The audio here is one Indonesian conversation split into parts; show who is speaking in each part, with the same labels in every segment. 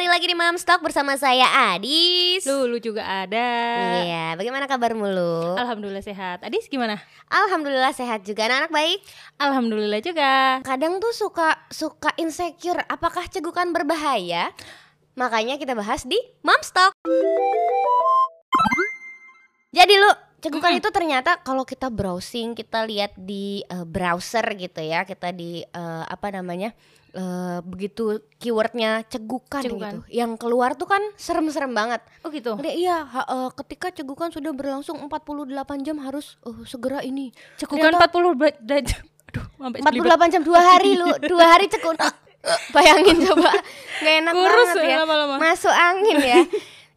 Speaker 1: kembali lagi di Mam Stock bersama saya Adis.
Speaker 2: Lulu juga ada.
Speaker 1: Iya, bagaimana kabarmu lu?
Speaker 2: Alhamdulillah sehat. Adis gimana?
Speaker 1: Alhamdulillah sehat juga. Anak-anak baik?
Speaker 2: Alhamdulillah juga.
Speaker 1: Kadang tuh suka suka insecure, apakah cegukan berbahaya? Makanya kita bahas di Mam Stock. Jadi lu cegukan itu ternyata kalau kita browsing, kita lihat di uh, browser gitu ya, kita di uh, apa namanya? Uh, begitu keywordnya cegukan,
Speaker 2: Cegukan.
Speaker 1: gitu, yang keluar tuh kan serem-serem banget.
Speaker 2: Oh gitu.
Speaker 1: Dia, iya, ha- uh, ketika cegukan sudah berlangsung 48 jam harus uh, segera ini.
Speaker 2: Cekukan
Speaker 1: Ternyata
Speaker 2: 40 ba- da- Aduh, sampai belibet.
Speaker 1: 48 jam dua hari lu, dua hari cekun. Bayangin coba, nggak enak
Speaker 2: Kurus
Speaker 1: banget ya.
Speaker 2: lama-lama.
Speaker 1: Masuk angin ya.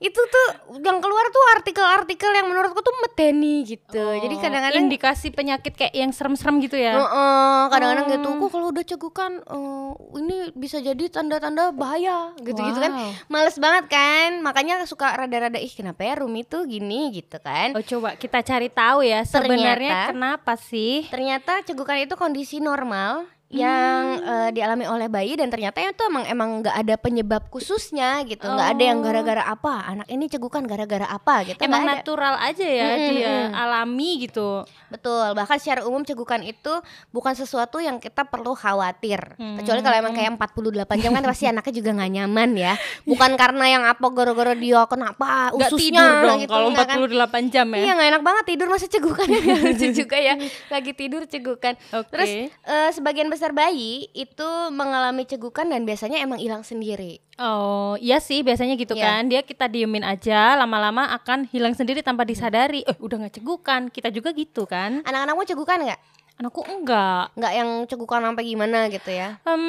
Speaker 1: Itu tuh yang keluar tuh artikel-artikel yang menurutku tuh medeni gitu. Jadi
Speaker 2: Oh,
Speaker 1: kadang-kadang
Speaker 2: indikasi penyakit kayak yang serem-serem gitu ya.
Speaker 1: Heeh, kadang-kadang gitu.
Speaker 2: Oh.
Speaker 1: Kok kalau udah cegukan eh, ini bisa jadi tanda-tanda bahaya gitu-gitu kan.
Speaker 2: Wow.
Speaker 1: Males banget kan. Makanya suka rada-rada ih kenapa ya Rumi tuh gini gitu kan.
Speaker 2: Oh coba kita cari tahu ya sebenarnya
Speaker 1: Ternyata-
Speaker 2: kenapa sih?
Speaker 1: Ternyata cegukan itu kondisi normal yang
Speaker 2: Hmm.
Speaker 1: eh, dialami oleh bayi dan ternyata itu emang emang nggak ada penyebab khususnya gitu nggak ada yang
Speaker 2: Oh.
Speaker 1: gara-gara apa anak ini cegukan gara-gara apa gitu
Speaker 2: Emang
Speaker 1: ada.
Speaker 2: natural aja ya
Speaker 1: Mm-mm,
Speaker 2: dia alami gitu.
Speaker 1: betul bahkan secara umum cegukan itu bukan sesuatu yang kita perlu khawatir
Speaker 2: Hmm.
Speaker 1: kecuali kalau emang kayak 48 jam kan pasti anaknya juga nggak nyaman ya bukan karena yang apa gara-gara dia kenapa
Speaker 2: Nggak
Speaker 1: ususnya
Speaker 2: tidur dong
Speaker 1: gitu
Speaker 2: kalau
Speaker 1: nggak kan.
Speaker 2: 48 jam ya.
Speaker 1: Iya nggak enak banget tidur masa cegukan lucu juga ya lagi tidur cegukan.
Speaker 2: Oke.
Speaker 1: Terus eh, sebagian besar bayi itu mengalami cegukan dan biasanya emang hilang sendiri.
Speaker 2: Oh iya sih biasanya gitu
Speaker 1: Iya.
Speaker 2: kan dia kita diemin aja lama-lama akan hilang sendiri tanpa disadari eh udah nggak cegukan kita juga gitu kan
Speaker 1: Anak-anakmu cegukan nggak?
Speaker 2: anakku enggak
Speaker 1: Nggak yang cegukan sampai gimana gitu ya?
Speaker 2: Em,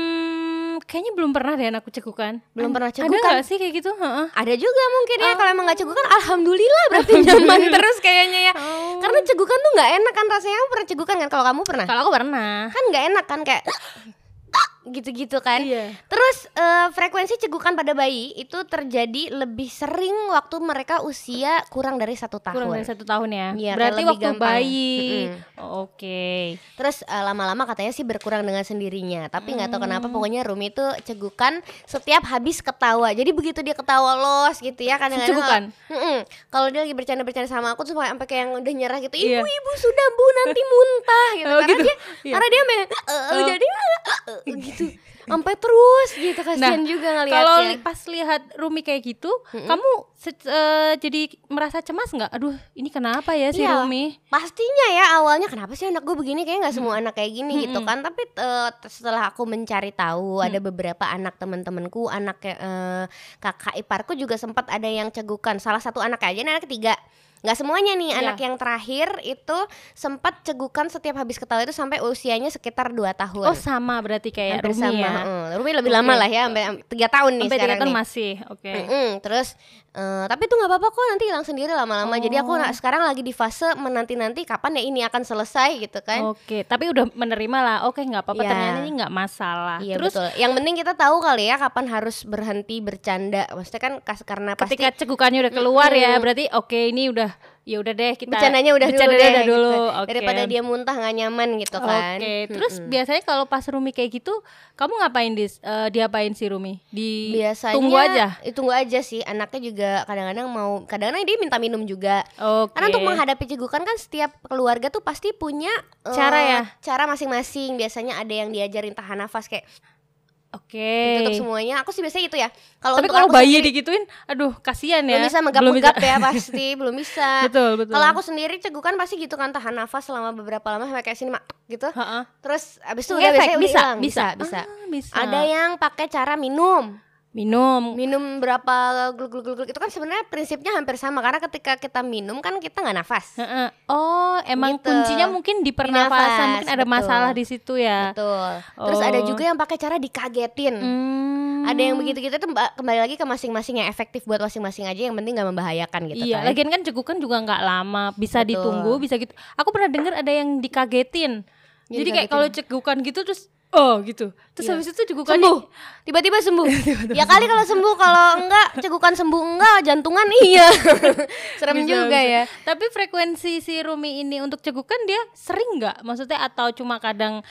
Speaker 2: kayaknya belum pernah deh anakku cegukan
Speaker 1: Belum
Speaker 2: An-
Speaker 1: pernah
Speaker 2: ada
Speaker 1: cegukan?
Speaker 2: nggak sih kayak gitu Heeh.
Speaker 1: Ada juga mungkin ya kalau emang nggak cegukan, alhamdulillah berarti nyaman terus kayaknya ya.
Speaker 2: Oh.
Speaker 1: Karena cegukan tuh nggak enak kan rasanya. Kamu pernah cegukan kan? Kalau kamu pernah?
Speaker 2: kalau aku pernah
Speaker 1: Kan nggak enak kan kayak gitu-gitu kan?
Speaker 2: iya
Speaker 1: Terus eh, frekuensi cegukan pada bayi itu terjadi lebih sering waktu mereka usia kurang dari satu tahun.
Speaker 2: kurang dari satu tahun ya
Speaker 1: kayak
Speaker 2: berarti waktu
Speaker 1: gampang.
Speaker 2: bayi
Speaker 1: Mm-mm.
Speaker 2: Oh, oke
Speaker 1: Terus eh, lama-lama katanya sih berkurang dengan sendirinya. Tapi nggak tahu
Speaker 2: Hmm.
Speaker 1: kenapa pokoknya Rumi itu cegukan setiap habis ketawa. Jadi begitu dia ketawa los gitu ya kadang-kadang.
Speaker 2: Cegukan?
Speaker 1: kalau- dia lagi bercanda-bercanda sama aku tuh sampai kayak yang udah nyerah gitu.
Speaker 2: Iya.
Speaker 1: Ibu-ibu sudah bu nanti muntah gitu.
Speaker 2: Oh,
Speaker 1: karena
Speaker 2: gitu.
Speaker 1: dia
Speaker 2: Iya.
Speaker 1: karena dia main, "Eh, eh,"
Speaker 2: Oh.
Speaker 1: jadi "Eh, eh," gitu. Sampai terus gitu kasihan juga
Speaker 2: kalau
Speaker 1: ngeliatnya.
Speaker 2: li- pas lihat Rumi kayak gitu kamu se- eh, jadi merasa cemas nggak? Aduh ini kenapa ya si
Speaker 1: Iya.
Speaker 2: Rumi?
Speaker 1: Pastinya ya awalnya kenapa sih anak gue begini? Kayak nggak semua anak kayak gini gitu
Speaker 2: Mm-mm.
Speaker 1: kan. Tapi t- setelah aku mencari tahu ada beberapa anak temen-temenku anak eh, kakak iparku juga sempat ada yang cegukan. Salah satu anak aja anak ketiga nggak semuanya nih
Speaker 2: Iya.
Speaker 1: anak yang terakhir itu sempat cegukan setiap habis ketawa itu sampai usianya sekitar 2 tahun
Speaker 2: oh sama berarti kayak
Speaker 1: Hampir
Speaker 2: Rumi
Speaker 1: sama
Speaker 2: ya
Speaker 1: heeh. Rumi lebih
Speaker 2: Oke.
Speaker 1: lama lah ya sampai tiga tahun nih
Speaker 2: sampai tiga
Speaker 1: sekarang
Speaker 2: tahun
Speaker 1: nih
Speaker 2: masih oke
Speaker 1: Mm-mm, terus eh, tapi itu nggak apa-apa kok nanti hilang sendiri lama-lama jadi aku
Speaker 2: Oh.
Speaker 1: na- sekarang lagi di fase menanti-nanti kapan ya ini akan selesai gitu kan
Speaker 2: Oke, tapi udah menerima lah. Oke, nggak apa-apa.
Speaker 1: Iya.
Speaker 2: Ternyata ini nggak masalah.
Speaker 1: Iya
Speaker 2: Terus
Speaker 1: betul. Yang penting kita tahu kali ya kapan harus berhenti bercanda. Maksudnya kan kas- karena pasti
Speaker 2: ketika cegukannya udah keluar ya,
Speaker 1: Mm-mm.
Speaker 2: berarti oke ini udah ya udah deh kita
Speaker 1: bercandanya udah dulu
Speaker 2: bercandanya
Speaker 1: deh
Speaker 2: udah
Speaker 1: gitu.
Speaker 2: dulu. Oke.
Speaker 1: Daripada dia muntah nggak nyaman gitu kan.
Speaker 2: Oke, terus
Speaker 1: Mm-mm.
Speaker 2: biasanya kalau pas Rumi kayak gitu, kamu ngapain dis? eh, diapain sih Rumi? Di
Speaker 1: biasanya
Speaker 2: tunggu aja.
Speaker 1: eh, Tunggu aja sih. Anaknya juga kadang-kadang mau kadang-kadang dia minta minum juga.
Speaker 2: Oke.
Speaker 1: Karena untuk menghadapi cegukan kan setiap keluarga tuh pasti punya eh,
Speaker 2: Cara ya?
Speaker 1: Cara masing-masing. Biasanya ada yang diajarin tahan nafas kayak
Speaker 2: Oke.
Speaker 1: tutup semuanya. Aku sih biasanya itu ya. Kalau
Speaker 2: Tapi
Speaker 1: untuk
Speaker 2: kalau bayi
Speaker 1: sendiri,
Speaker 2: digituin, aduh kasihan ya.
Speaker 1: belum bisa megap-megap ya pasti, belum bisa.
Speaker 2: betul betul.
Speaker 1: Kalau aku sendiri cegukan pasti gitu kan tahan nafas selama beberapa lama sampai kayak sini mak gitu.
Speaker 2: Heeh.
Speaker 1: Terus abis itu udah biasanya udah
Speaker 2: bisa, bisa,
Speaker 1: bisa, bisa.
Speaker 2: Ah, bisa.
Speaker 1: Ada yang pakai cara minum.
Speaker 2: Minum.
Speaker 1: Minum berapa gluk gluk gluk itu kan sebenarnya prinsipnya hampir sama karena ketika kita minum kan kita nggak nafas.
Speaker 2: Oh, emang
Speaker 1: Gitu.
Speaker 2: kuncinya mungkin di pernafasan,
Speaker 1: nafas,
Speaker 2: mungkin ada
Speaker 1: betul.
Speaker 2: masalah di situ ya.
Speaker 1: Betul. Terus ada
Speaker 2: Oh.
Speaker 1: juga yang pakai cara dikagetin.
Speaker 2: Hmm.
Speaker 1: Ada yang begitu-gitu tuh mbak, kembali lagi ke masing-masing yang efektif buat masing-masing aja yang penting nggak membahayakan gitu
Speaker 2: iya,
Speaker 1: kan.
Speaker 2: lagian kan cegukan juga nggak lama, bisa
Speaker 1: Betul.
Speaker 2: ditunggu, bisa gitu. Aku pernah dengar ada yang dikagetin.
Speaker 1: Yang
Speaker 2: Jadi kayak kalau cegukan gitu terus oh gitu. Terus
Speaker 1: Iya.
Speaker 2: habis itu cegukan
Speaker 1: sembuh tiba-tiba sembuh ya kali kalau sembuh kalau enggak cegukan sembuh enggak jantungan iya serem
Speaker 2: Bisa,
Speaker 1: juga
Speaker 2: bisa.
Speaker 1: ya
Speaker 2: Tapi frekuensi si Rumi ini untuk cegukan dia sering nggak? Maksudnya atau cuma kadang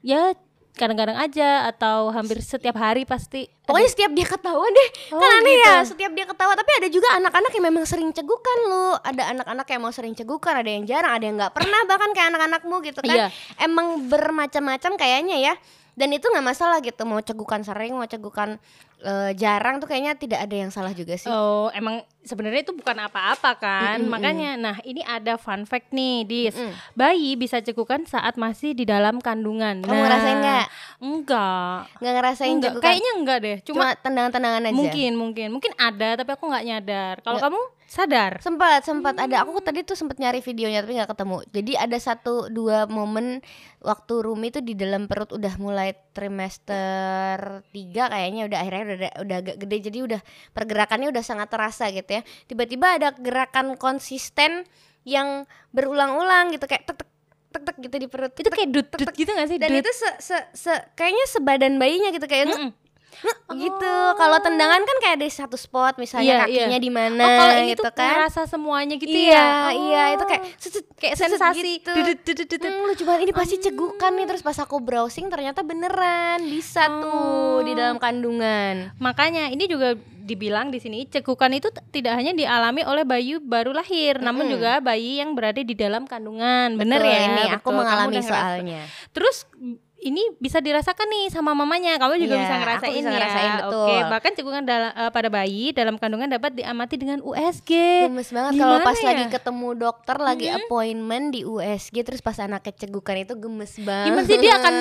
Speaker 2: ya kadang-kadang aja atau hampir setiap hari pasti
Speaker 1: Pokoknya setiap dia ketawa deh.
Speaker 2: Oh,
Speaker 1: Kan aneh
Speaker 2: gitu.
Speaker 1: ya Setiap dia ketawa. Tapi ada juga anak-anak yang memang sering cegukan lu. Ada anak-anak yang mau sering cegukan Ada yang jarang Ada yang nggak pernah Bahkan kayak anak-anakmu gitu kan.
Speaker 2: Iya.
Speaker 1: Emang bermacam-macam kayaknya ya Dan itu nggak masalah gitu Mau cegukan sering Mau cegukan eh, jarang tuh kayaknya tidak ada yang salah juga sih
Speaker 2: Oh, emang sebenarnya itu bukan apa-apa kan?
Speaker 1: Mm-mm,
Speaker 2: Makanya, nah ini ada fun fact nih, Dis.
Speaker 1: Mm-mm.
Speaker 2: Bayi bisa cegukan saat masih di dalam kandungan.
Speaker 1: Kamu ngerasain nggak?
Speaker 2: Enggak.
Speaker 1: Nggak ngerasain
Speaker 2: Enggak,
Speaker 1: cegukan
Speaker 2: kayaknya enggak deh. Cuma,
Speaker 1: Cuma tendangan-tendangan aja
Speaker 2: mungkin, mungkin, mungkin ada, tapi aku nggak nyadar. Kalau kamu sadar?
Speaker 1: sempat sempat ada aku tadi tuh sempat nyari videonya tapi nggak ketemu jadi ada satu dua momen waktu Rumi tuh di dalam perut udah mulai trimester tiga kayaknya udah akhirnya udah udah agak gede jadi udah pergerakannya udah sangat terasa gitu ya tiba-tiba ada gerakan konsisten yang berulang-ulang gitu kayak tek tek tek tek gitu di perut
Speaker 2: Itu kayak dut dut gitu gak sih?
Speaker 1: dan
Speaker 2: Dut.
Speaker 1: itu se, se, se- kayaknya sebadan bayinya gitu kayak
Speaker 2: Mm-mm.
Speaker 1: gitu kalau tendangan kan kayak ada satu spot misalnya
Speaker 2: Iya, iya.
Speaker 1: kakinya di mana
Speaker 2: Oh, kalau ini
Speaker 1: gitu
Speaker 2: tuh
Speaker 1: kan
Speaker 2: ngerasa semuanya gitu
Speaker 1: iya,
Speaker 2: ya?
Speaker 1: iya itu
Speaker 2: Oh.
Speaker 1: kayak set,
Speaker 2: kayak
Speaker 1: set, set
Speaker 2: sensasi
Speaker 1: gitu.
Speaker 2: dudut dudut dudut.
Speaker 1: Hmm, lucu banget ini pasti cegukan nih terus pas aku browsing ternyata beneran bisa tuh di dalam kandungan.
Speaker 2: Makanya ini juga dibilang di sini cegukan itu tidak hanya dialami oleh bayi baru lahir, namun
Speaker 1: Mm-mm.
Speaker 2: juga bayi yang berada di dalam kandungan. Bener
Speaker 1: Betul,
Speaker 2: ya?
Speaker 1: ini aku
Speaker 2: Betul, kamu
Speaker 1: mengalami soalnya.
Speaker 2: Terus mm, ini bisa dirasakan nih sama mamanya. Kamu juga
Speaker 1: Iya,
Speaker 2: bisa
Speaker 1: aku
Speaker 2: ngerasain
Speaker 1: bisa
Speaker 2: ya.
Speaker 1: ngerasain, betul.
Speaker 2: Oke, bahkan cegukan dala- eh, pada bayi dalam kandungan dapat diamati dengan USG.
Speaker 1: Gemes banget kalau pas
Speaker 2: ya?
Speaker 1: lagi ketemu dokter lagi appointment di USG terus pas anak kecegukan itu gemes banget.
Speaker 2: Gimana sih dia akan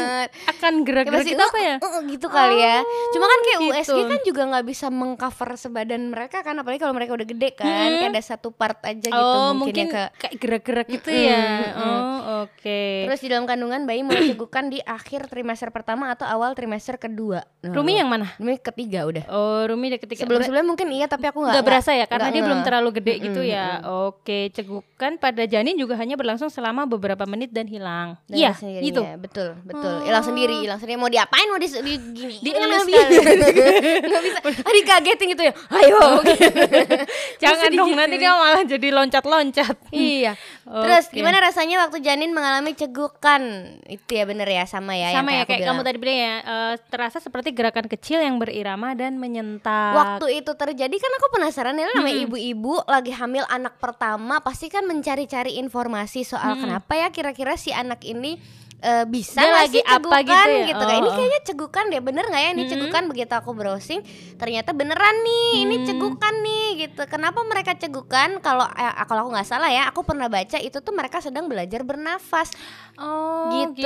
Speaker 2: akan
Speaker 1: Ya
Speaker 2: gerak-gerak gitu apa ya?
Speaker 1: "Uh, uh, gitu kali ya. Cuma kan kayak
Speaker 2: gitu.
Speaker 1: USG kan juga nggak bisa mengcover sebadan mereka kan apalagi kalau mereka udah gede kan.
Speaker 2: Hmm.
Speaker 1: Kayak ada satu part aja gitu
Speaker 2: oh,
Speaker 1: mungkin,
Speaker 2: mungkin
Speaker 1: yang ke
Speaker 2: kayak gerak-gerak gitu ya. Oh, oke.
Speaker 1: Terus di dalam kandungan bayi mulai cegukan di akhir trimester pertama atau awal trimester kedua. Nah,
Speaker 2: Rumi yang mana?
Speaker 1: Rumi ketiga udah.
Speaker 2: Oh, Rumi udah ketika
Speaker 1: Sebelum sebelumnya mungkin iya tapi aku nggak
Speaker 2: nggak berasa ya karena
Speaker 1: nggak
Speaker 2: dia belum
Speaker 1: ngeh.
Speaker 2: terlalu gede gitu
Speaker 1: Mm-mm,
Speaker 2: ya. Oke, cegukan pada janin juga hanya berlangsung selama beberapa menit dan hilang.
Speaker 1: Dan
Speaker 2: iya, gitu.
Speaker 1: betul betul hilang sendiri hilang sendiri mau diapain mau di, di gini
Speaker 2: Di elus
Speaker 1: nggak bisa nggak bisa ah dikagetin gitu ya ayo
Speaker 2: Jangan dong nanti dia malah jadi loncat-loncat.
Speaker 1: iya terus gimana rasanya waktu janin mengalami cegukan. Itu ya bener ya sama ya yang
Speaker 2: Sama ya kayak kamu tadi bilang ya, eh, terasa seperti gerakan kecil yang berirama dan menyentak.
Speaker 1: Waktu itu terjadi kan aku penasaran ya namanya ibu-ibu lagi hamil anak pertama pasti kan mencari-cari informasi soal kenapa ya kira-kira si anak ini eh, bisa
Speaker 2: Dia lagi
Speaker 1: sih
Speaker 2: apa
Speaker 1: cegukan
Speaker 2: gitu ya?
Speaker 1: gitu kan. Ini
Speaker 2: Oh, oh.
Speaker 1: kayaknya cegukan deh bener nggak ya ini cegukan begitu aku browsing ternyata beneran nih ini
Speaker 2: Hmm.
Speaker 1: cegukan nih gitu. Kenapa mereka cegukan? Kalau eh, kalau aku nggak salah ya aku pernah baca itu tuh mereka sedang belajar bernafas
Speaker 2: oh,
Speaker 1: gitu.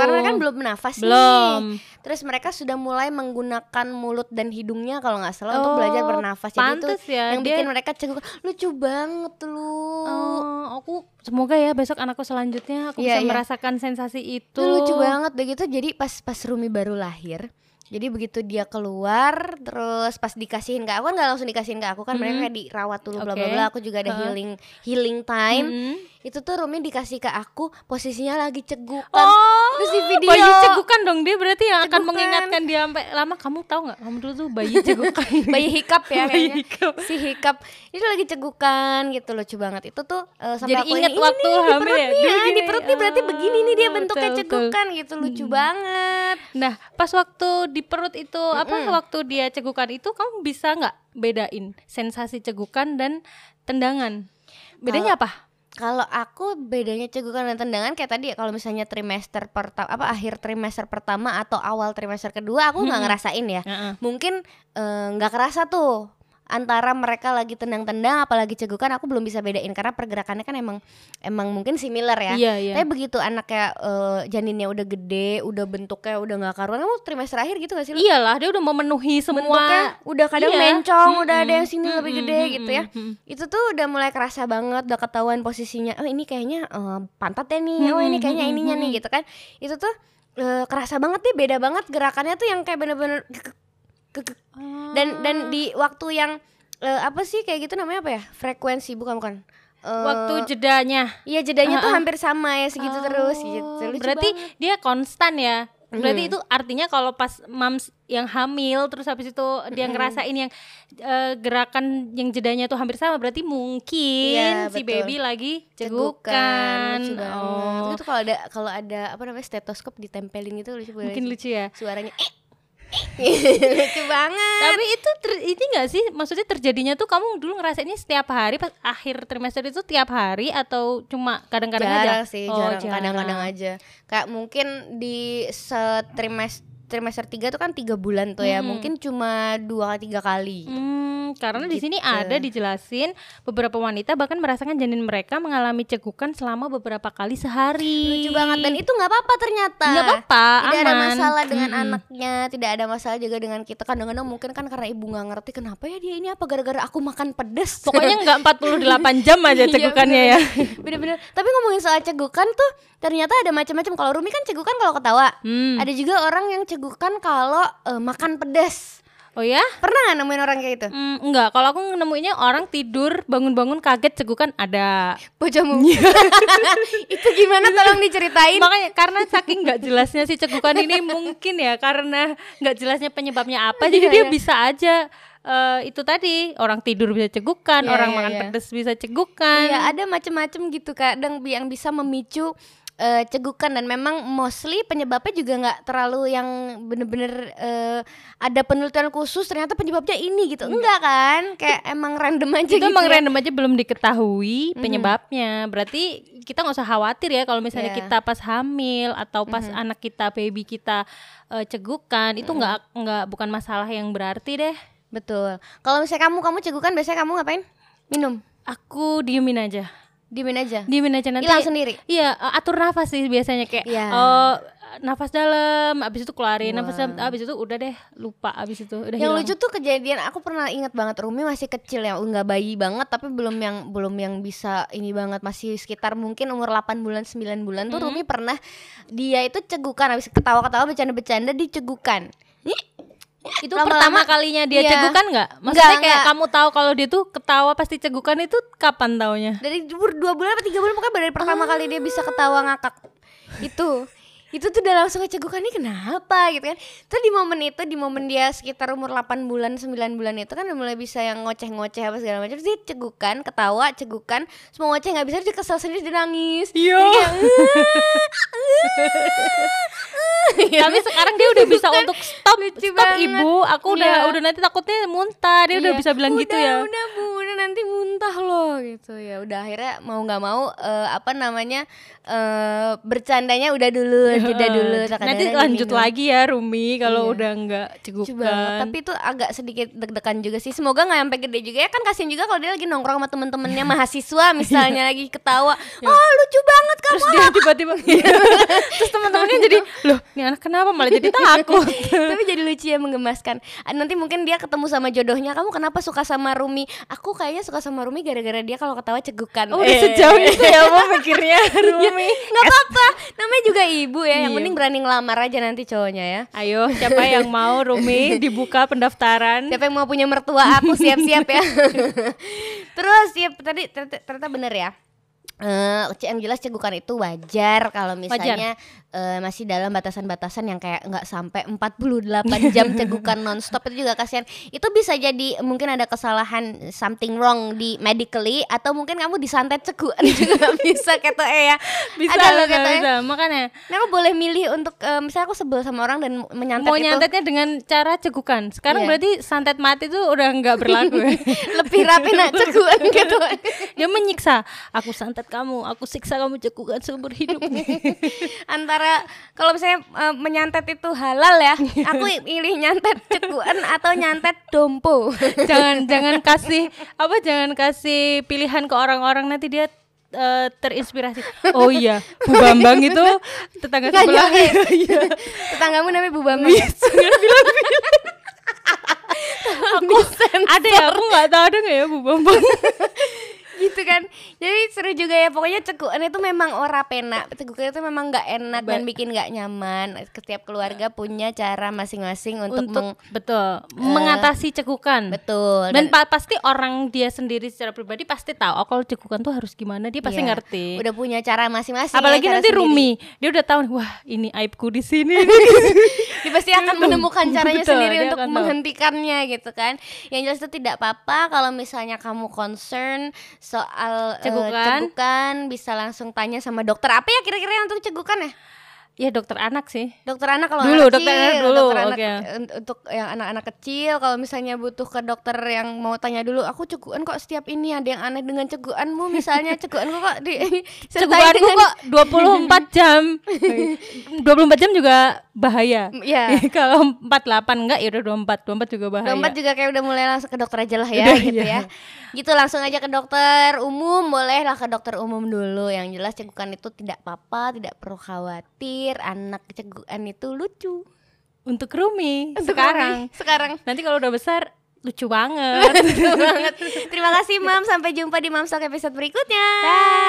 Speaker 1: Karena kan belum bernafas
Speaker 2: Belum.
Speaker 1: nih. Terus mereka sudah mulai menggunakan mulut dan hidungnya kalau nggak salah untuk
Speaker 2: Oh,
Speaker 1: belajar bernafas. Jadi itu
Speaker 2: ya,
Speaker 1: yang
Speaker 2: dia-
Speaker 1: bikin mereka cegukan. Lucu banget lu.
Speaker 2: Oh, aku semoga ya besok anakku selanjutnya aku
Speaker 1: Iya,
Speaker 2: bisa
Speaker 1: iya.
Speaker 2: merasakan sensasi itu.
Speaker 1: Itu lucu banget begitu. Jadi pas pas Rumi baru lahir, jadi begitu dia keluar, terus pas dikasihin ke aku kan nggak langsung dikasihin ke aku kan mereka kayak dirawat dulu bla bla bla. Aku juga ada healing healing time.
Speaker 2: Mm.
Speaker 1: Itu tuh Rumi dikasih ke aku posisinya lagi cegukan.
Speaker 2: Oh,
Speaker 1: Terus di video
Speaker 2: bayi cegukan dong dia berarti yang akan
Speaker 1: Cegukan.
Speaker 2: mengingatkan dia sampai lama. Kamu tahu nggak? Kamu dulu tuh bayi cegukan.
Speaker 1: bayi hikap ya
Speaker 2: Bayi
Speaker 1: kayaknya.
Speaker 2: hikap.
Speaker 1: si hikap itu lagi cegukan gitu lucu banget itu tuh eh, sampai
Speaker 2: Jadi
Speaker 1: aku
Speaker 2: ingat
Speaker 1: ini,
Speaker 2: waktu
Speaker 1: ini nih, di
Speaker 2: hamil
Speaker 1: perut
Speaker 2: ya?
Speaker 1: di perut nih berarti begini nih dia bentuknya
Speaker 2: betul, betul.
Speaker 1: cegukan gitu lucu banget
Speaker 2: Nah, pas waktu di perut itu apa waktu dia cegukan itu kamu bisa nggak bedain sensasi cegukan dan tendangan? Bedanya apa?
Speaker 1: Kalau aku bedanya cegukan dan tendangan kayak tadi ya kalau misalnya trimester pertama apa akhir trimester pertama atau awal trimester kedua aku nggak ngerasain ya. Mungkin eh, nggak kerasa tuh antara mereka lagi tendang-tendang apalagi cegukan aku belum bisa bedain karena pergerakannya kan emang emang mungkin similar ya
Speaker 2: Iya, iya.
Speaker 1: Tapi begitu anaknya eh, janinnya udah gede, udah bentuknya udah nggak karuan, kamu trimester akhir gitu gak sih? lu?
Speaker 2: Iyalah, dia udah memenuhi
Speaker 1: Bentuknya
Speaker 2: semua.
Speaker 1: udah kadang
Speaker 2: Iya.
Speaker 1: mencong, udah ada yang sini lebih
Speaker 2: mm-mm,
Speaker 1: gede gitu ya.
Speaker 2: mm-mm.
Speaker 1: Itu tuh udah mulai kerasa banget, udah ketahuan posisinya. Oh ini kayaknya eh, pantatnya nih, oh ini kayaknya ininya nih gitu kan. Itu tuh eh, kerasa banget deh, beda banget gerakannya tuh yang kayak bener-bener. Dan dan di waktu yang eh, apa sih kayak gitu namanya apa ya? Frekuensi bukan bukan. Eh,
Speaker 2: waktu jedanya.
Speaker 1: Iya jedanya tuh hampir sama ya segitu terus gitu.
Speaker 2: Oh,
Speaker 1: Lucu
Speaker 2: berarti
Speaker 1: banget.
Speaker 2: dia konstan ya Berarti itu artinya kalau pas mams yang hamil terus habis itu dia ngerasain yang eh, gerakan yang jedanya tuh hampir sama berarti mungkin
Speaker 1: Iya,
Speaker 2: si
Speaker 1: betul.
Speaker 2: baby lagi
Speaker 1: cegukan
Speaker 2: cegukan. Oh,
Speaker 1: itu kalau ada kalau ada apa namanya stetoskop ditempelin gitu lucu
Speaker 2: mungkin lucu ya.
Speaker 1: suaranya eh. lucu banget.
Speaker 2: Tapi itu ter- ini enggak sih? Maksudnya terjadinya tuh kamu dulu ngerasainnya setiap hari pas akhir trimester itu tiap hari atau cuma kadang-kadang aja?
Speaker 1: sih
Speaker 2: Oh,
Speaker 1: jarang. kadang-kadang aja. Kayak mungkin di setrimester trimester tiga tuh kan tiga bulan tuh ya
Speaker 2: Hmm.
Speaker 1: mungkin cuma dua tiga kali
Speaker 2: Hmm, karena di sini
Speaker 1: Gitu.
Speaker 2: ada dijelasin beberapa wanita bahkan merasakan janin mereka mengalami cegukan selama beberapa kali sehari.
Speaker 1: lucu banget dan itu nggak apa-apa ternyata
Speaker 2: nggak apa-apa,
Speaker 1: tidak ada
Speaker 2: aman.
Speaker 1: masalah dengan
Speaker 2: Mm-mm.
Speaker 1: anaknya tidak ada masalah juga dengan kita kadang-kadang mungkin kan karena ibu nggak ngerti kenapa ya dia ini apa gara-gara aku makan pedes
Speaker 2: Pokoknya nggak 48 jam aja
Speaker 1: Iya,
Speaker 2: cegukannya ya.
Speaker 1: bener-bener tapi ngomongin soal cegukan tuh ternyata ada macam-macam kalau Rumi kan cegukan kalau ketawa
Speaker 2: Hmm.
Speaker 1: ada juga orang yang cegukan kalau eh, makan pedes
Speaker 2: Oh ya?
Speaker 1: pernah nggak nemuin orang kayak gitu
Speaker 2: Hmm, enggak, kalau aku nemuinnya orang tidur bangun-bangun kaget cegukan ada.
Speaker 1: bocahmu itu gimana tolong diceritain
Speaker 2: Makanya karena saking nggak jelasnya si cegukan ini mungkin ya karena nggak jelasnya penyebabnya apa jadi
Speaker 1: Iya,
Speaker 2: dia
Speaker 1: iya.
Speaker 2: bisa aja eh, itu tadi orang tidur bisa cegukan,
Speaker 1: Iya,
Speaker 2: orang
Speaker 1: iya,
Speaker 2: makan
Speaker 1: iya.
Speaker 2: pedes bisa cegukan.
Speaker 1: Iya ada macam-macam gitu kadang yang bisa memicu eh, cegukan dan memang mostly penyebabnya juga nggak terlalu yang bener-bener eh, ada penelitian khusus ternyata penyebabnya ini gitu. Enggak kan? Kayak emang random aja
Speaker 2: itu
Speaker 1: gitu
Speaker 2: emang
Speaker 1: ya.
Speaker 2: random aja belum diketahui penyebabnya. Berarti kita nggak usah khawatir ya kalau misalnya
Speaker 1: Iya.
Speaker 2: kita pas hamil atau pas anak kita baby kita eh, cegukan itu nggak nggak bukan masalah yang berarti deh.
Speaker 1: betul. Kalau misalnya kamu kamu cegukan biasanya kamu ngapain? Minum?
Speaker 2: Aku diemin aja,
Speaker 1: diemin aja
Speaker 2: diemin aja nanti.
Speaker 1: hilang sendiri
Speaker 2: Iya, eh, atur nafas sih biasanya kayak
Speaker 1: Iya.
Speaker 2: eh, nafas dalam, abis itu keluarin, nafas dalam, abis itu udah deh lupa, abis itu udah
Speaker 1: yang
Speaker 2: hilang.
Speaker 1: lucu tuh kejadian aku pernah ingat banget Rumi masih kecil ya nggak bayi banget tapi belum yang belum yang bisa ini banget masih sekitar mungkin umur 8 bulan 9 bulan tuh Rumi pernah dia itu cegukan habis ketawa-ketawa bercanda-bercanda dicegukan
Speaker 2: itu
Speaker 1: lama-lama-
Speaker 2: pertama kalinya dia
Speaker 1: iya.
Speaker 2: cegukan nggak? Maksudnya
Speaker 1: Nggak,
Speaker 2: kayak
Speaker 1: nggak.
Speaker 2: kamu tahu kalau dia tuh ketawa pasti cegukan itu kapan taunya?
Speaker 1: dari dua bulan atau tiga bulan pokoknya dari pertama kali dia bisa ketawa ngakak itu itu tuh udah langsung kecegukan ini kenapa gitu kan terus di momen itu di momen dia sekitar umur 8 bulan 9 bulan itu kan udah mulai bisa yang ngoceh-ngoceh apa segala macam Terus dia cegukan ketawa cegukan semua ngoceh nggak bisa dia kesel sendiri dia nangis
Speaker 2: Iya. Tapi sekarang dia udah bisa untuk stop, stop
Speaker 1: banget.
Speaker 2: ibu. Aku udah
Speaker 1: Iya.
Speaker 2: udah nanti takutnya muntah. Dia udah
Speaker 1: Iya.
Speaker 2: bisa bilang gitu ya.
Speaker 1: Udah udah nanti muntah loh gitu ya. Udah akhirnya mau nggak mau eh, apa namanya eh bercandanya udah dulu, jeda dulu.
Speaker 2: Nanti lanjut
Speaker 1: diminum.
Speaker 2: lagi ya Rumi kalau
Speaker 1: Iya.
Speaker 2: udah nggak cegukan.
Speaker 1: Tapi itu agak sedikit deg-degan juga sih. Semoga nggak sampai gede juga ya kan kasihan juga kalau dia lagi nongkrong sama temen-temennya mahasiswa misalnya lagi ketawa. Oh lucu banget kamu.
Speaker 2: Terus dia tiba-tiba Terus teman-temannya jadi Loh ini anak kenapa malah jadi takut
Speaker 1: Tapi jadi lucu ya menggemaskan. Nanti mungkin dia ketemu sama jodohnya. Kamu kenapa suka sama Rumi? Aku kayaknya suka sama Rumi gara-gara dia kalau ketawa cegukan.
Speaker 2: Oh, udah
Speaker 1: Eh.
Speaker 2: sejauh itu ya Mau mikirnya Rumi
Speaker 1: Nggak apa-apa. Namanya juga ibu ya. Yang
Speaker 2: Iya.
Speaker 1: penting berani ngelamar aja nanti cowoknya ya.
Speaker 2: Ayo siapa yang mau Rumi dibuka pendaftaran
Speaker 1: Siapa yang mau punya mertua aku siap-siap ya. Terus ya tadi ternyata, ternyata bener ya. Eh, yang jelas cegukan itu wajar kalau misalnya eh, masih dalam batasan-batasan yang kayak nggak sampai 48 jam cegukan nonstop itu juga kasihan. Itu bisa jadi mungkin ada kesalahan something wrong di medically atau mungkin kamu disantet cegukan juga bisa kata eh ya.
Speaker 2: Bisa
Speaker 1: ada loh
Speaker 2: bisa,
Speaker 1: kata
Speaker 2: bisa Makanya
Speaker 1: Nah, aku boleh milih untuk eh, misalnya aku sebel sama orang dan menyantet
Speaker 2: Mau
Speaker 1: itu
Speaker 2: nyantetnya dengan cara cegukan Sekarang
Speaker 1: Iya.
Speaker 2: berarti santet mati tuh udah nggak berlaku ya
Speaker 1: lebih rapi nak cegukan gitu.
Speaker 2: Dia menyiksa Aku santet kamu. Aku siksa kamu cegukan seumur hidup.
Speaker 1: Antara kalau misalnya eh, menyantet itu halal ya aku pilih nyantet cekuan atau nyantet dompo.
Speaker 2: Jangan jangan kasih Apa jangan kasih pilihan ke orang-orang. Nanti dia eh, terinspirasi. Oh iya Bu Bambang itu Tetangga
Speaker 1: Nggak
Speaker 2: sebelah.
Speaker 1: nyangka. tetanggamu namanya Bu Bambang. Ya?
Speaker 2: aku ada ya aku nggak tahu ada nggak ya Bu Bambang
Speaker 1: kan. Jadi seru juga ya. Pokoknya cekuan itu memang ora pena cekukan itu memang nggak enak dan
Speaker 2: Ba-
Speaker 1: bikin nggak nyaman. Setiap keluarga punya cara masing-masing untuk,
Speaker 2: untuk
Speaker 1: meng-
Speaker 2: betul mengatasi cekukan
Speaker 1: betul.
Speaker 2: Dan pa- pasti orang dia sendiri secara pribadi pasti tahu oh, kalau cekukan tuh harus gimana? Dia pasti
Speaker 1: Iya,
Speaker 2: ngerti.
Speaker 1: Udah punya cara masing-masing
Speaker 2: apalagi
Speaker 1: ya,
Speaker 2: nanti
Speaker 1: sendiri.
Speaker 2: Rumi dia udah tahu wah ini aibku di sini.
Speaker 1: Dia pasti akan menemukan caranya
Speaker 2: Betul,
Speaker 1: sendiri untuk
Speaker 2: akan tahu.
Speaker 1: menghentikannya gitu kan. Yang jelas itu tidak apa-apa kalau misalnya kamu concern soal eh,
Speaker 2: Cegukan.
Speaker 1: cegukan bisa langsung tanya sama dokter apa ya kira-kira yang untuk cegukan ya
Speaker 2: ya dokter anak sih
Speaker 1: dokter anak kalau
Speaker 2: Dulu,
Speaker 1: anak
Speaker 2: dokter
Speaker 1: kecil,
Speaker 2: anak dulu,
Speaker 1: dokter anak un- untuk yang anak-anak kecil kalau misalnya butuh ke dokter yang mau tanya dulu aku cegukan kok setiap ini ada yang aneh dengan cegukanmu misalnya cegukanku kok di
Speaker 2: cegukanku
Speaker 1: dengan-
Speaker 2: kok 24 jam 24 jam juga bahaya
Speaker 1: ya
Speaker 2: kalau 48 enggak ya udah 24 24 juga bahaya
Speaker 1: Dompet juga kayak udah mulai langsung ke dokter aja lah ya
Speaker 2: Udah,
Speaker 1: gitu
Speaker 2: iya.
Speaker 1: ya. Gitu langsung aja ke dokter umum, boleh lah ke dokter umum dulu. Yang jelas cegukan itu tidak apa-apa, tidak perlu khawatir. Anak cegukan itu lucu.
Speaker 2: untuk Rumi
Speaker 1: Untuk
Speaker 2: sekarang
Speaker 1: Rumi, sekarang
Speaker 2: nanti kalau udah besar lucu banget
Speaker 1: lucu banget. Terima kasih Mam, sampai jumpa di Mamsok episode berikutnya.
Speaker 2: Dah.